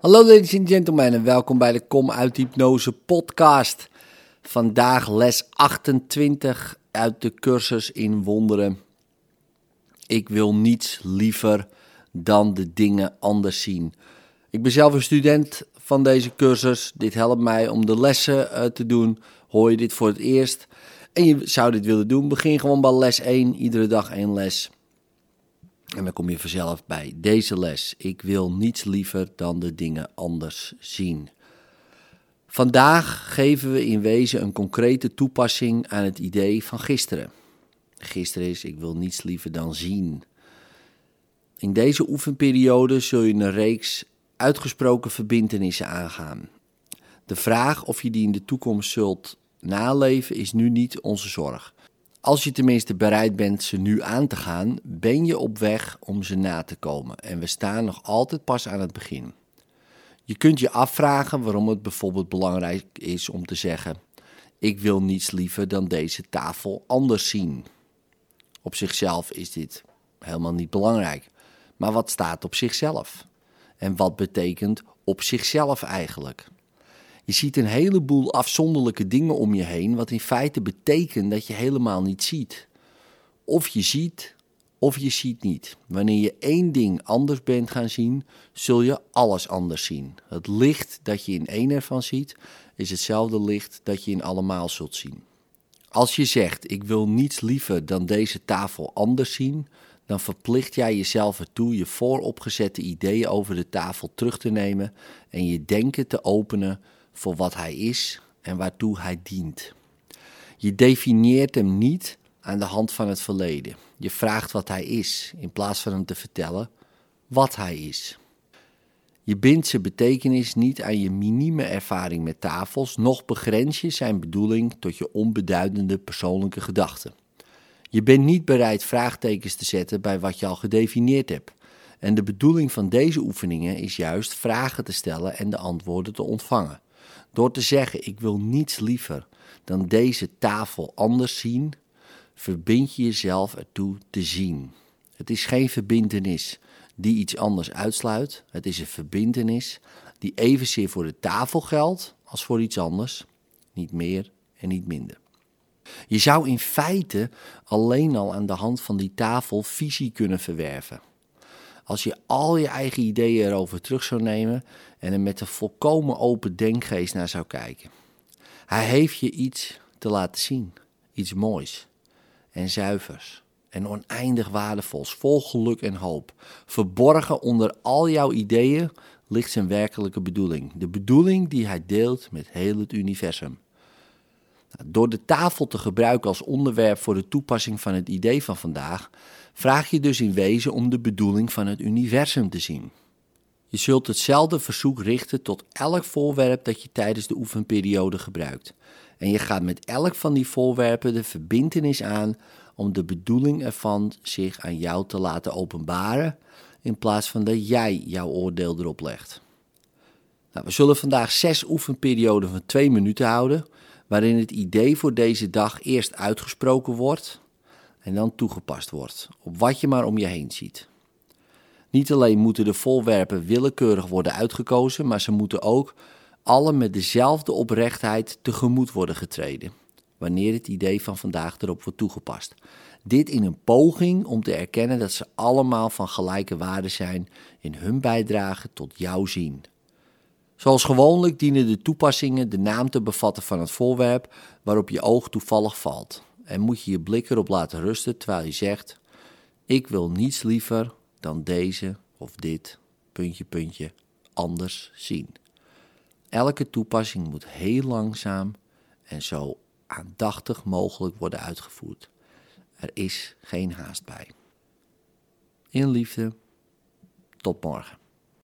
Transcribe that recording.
Hallo ladies and gentlemen en welkom bij de Kom uit Hypnose podcast. Vandaag les 28 uit de cursus in wonderen. Ik wil niets liever dan de dingen anders zien. Ik ben zelf een student van deze cursus. Dit helpt mij om de lessen uh, te doen. Hoor je dit voor het eerst en je zou dit willen doen, begin gewoon bij les 1, iedere dag één les. En dan kom je vanzelf bij deze les. Ik wil niets liever dan de dingen anders zien. Vandaag geven we in wezen een concrete toepassing aan het idee van gisteren. Gisteren is ik wil niets liever dan zien. In deze oefenperiode zul je een reeks uitgesproken verbintenissen aangaan. De vraag of je die in de toekomst zult naleven is nu niet onze zorg. Als je tenminste bereid bent ze nu aan te gaan, ben je op weg om ze na te komen. En we staan nog altijd pas aan het begin. Je kunt je afvragen waarom het bijvoorbeeld belangrijk is om te zeggen: Ik wil niets liever dan deze tafel anders zien. Op zichzelf is dit helemaal niet belangrijk. Maar wat staat op zichzelf? En wat betekent op zichzelf eigenlijk? Je ziet een heleboel afzonderlijke dingen om je heen, wat in feite betekent dat je helemaal niet ziet. Of je ziet, of je ziet niet. Wanneer je één ding anders bent gaan zien, zul je alles anders zien. Het licht dat je in één ervan ziet, is hetzelfde licht dat je in allemaal zult zien. Als je zegt: Ik wil niets liever dan deze tafel anders zien, dan verplicht jij jezelf ertoe je vooropgezette ideeën over de tafel terug te nemen en je denken te openen voor wat hij is en waartoe hij dient. Je definieert hem niet aan de hand van het verleden. Je vraagt wat hij is, in plaats van hem te vertellen wat hij is. Je bindt zijn betekenis niet aan je minieme ervaring met tafels, noch begrens je zijn bedoeling tot je onbeduidende persoonlijke gedachten. Je bent niet bereid vraagtekens te zetten bij wat je al gedefinieerd hebt. En de bedoeling van deze oefeningen is juist vragen te stellen en de antwoorden te ontvangen. Door te zeggen: Ik wil niets liever dan deze tafel anders zien, verbind je jezelf ertoe te zien. Het is geen verbindenis die iets anders uitsluit. Het is een verbindenis die evenzeer voor de tafel geldt als voor iets anders. Niet meer en niet minder. Je zou in feite alleen al aan de hand van die tafel visie kunnen verwerven. Als je al je eigen ideeën erover terug zou nemen en er met een volkomen open denkgeest naar zou kijken. Hij heeft je iets te laten zien, iets moois en zuivers en oneindig waardevols, vol geluk en hoop. Verborgen onder al jouw ideeën ligt zijn werkelijke bedoeling, de bedoeling die hij deelt met heel het universum. Door de tafel te gebruiken als onderwerp voor de toepassing van het idee van vandaag, vraag je dus in wezen om de bedoeling van het universum te zien. Je zult hetzelfde verzoek richten tot elk voorwerp dat je tijdens de oefenperiode gebruikt. En je gaat met elk van die voorwerpen de verbintenis aan om de bedoeling ervan zich aan jou te laten openbaren, in plaats van dat jij jouw oordeel erop legt. Nou, we zullen vandaag zes oefenperioden van twee minuten houden, waarin het idee voor deze dag eerst uitgesproken wordt en dan toegepast wordt, op wat je maar om je heen ziet. Niet alleen moeten de voorwerpen willekeurig worden uitgekozen, maar ze moeten ook alle met dezelfde oprechtheid tegemoet worden getreden, wanneer het idee van vandaag erop wordt toegepast. Dit in een poging om te erkennen dat ze allemaal van gelijke waarde zijn in hun bijdrage tot jouw zien. Zoals gewoonlijk dienen de toepassingen de naam te bevatten van het voorwerp waarop je oog toevallig valt. En moet je je blik erop laten rusten terwijl je zegt: Ik wil niets liever dan deze of dit, puntje, puntje, anders zien. Elke toepassing moet heel langzaam en zo aandachtig mogelijk worden uitgevoerd. Er is geen haast bij. In liefde, tot morgen.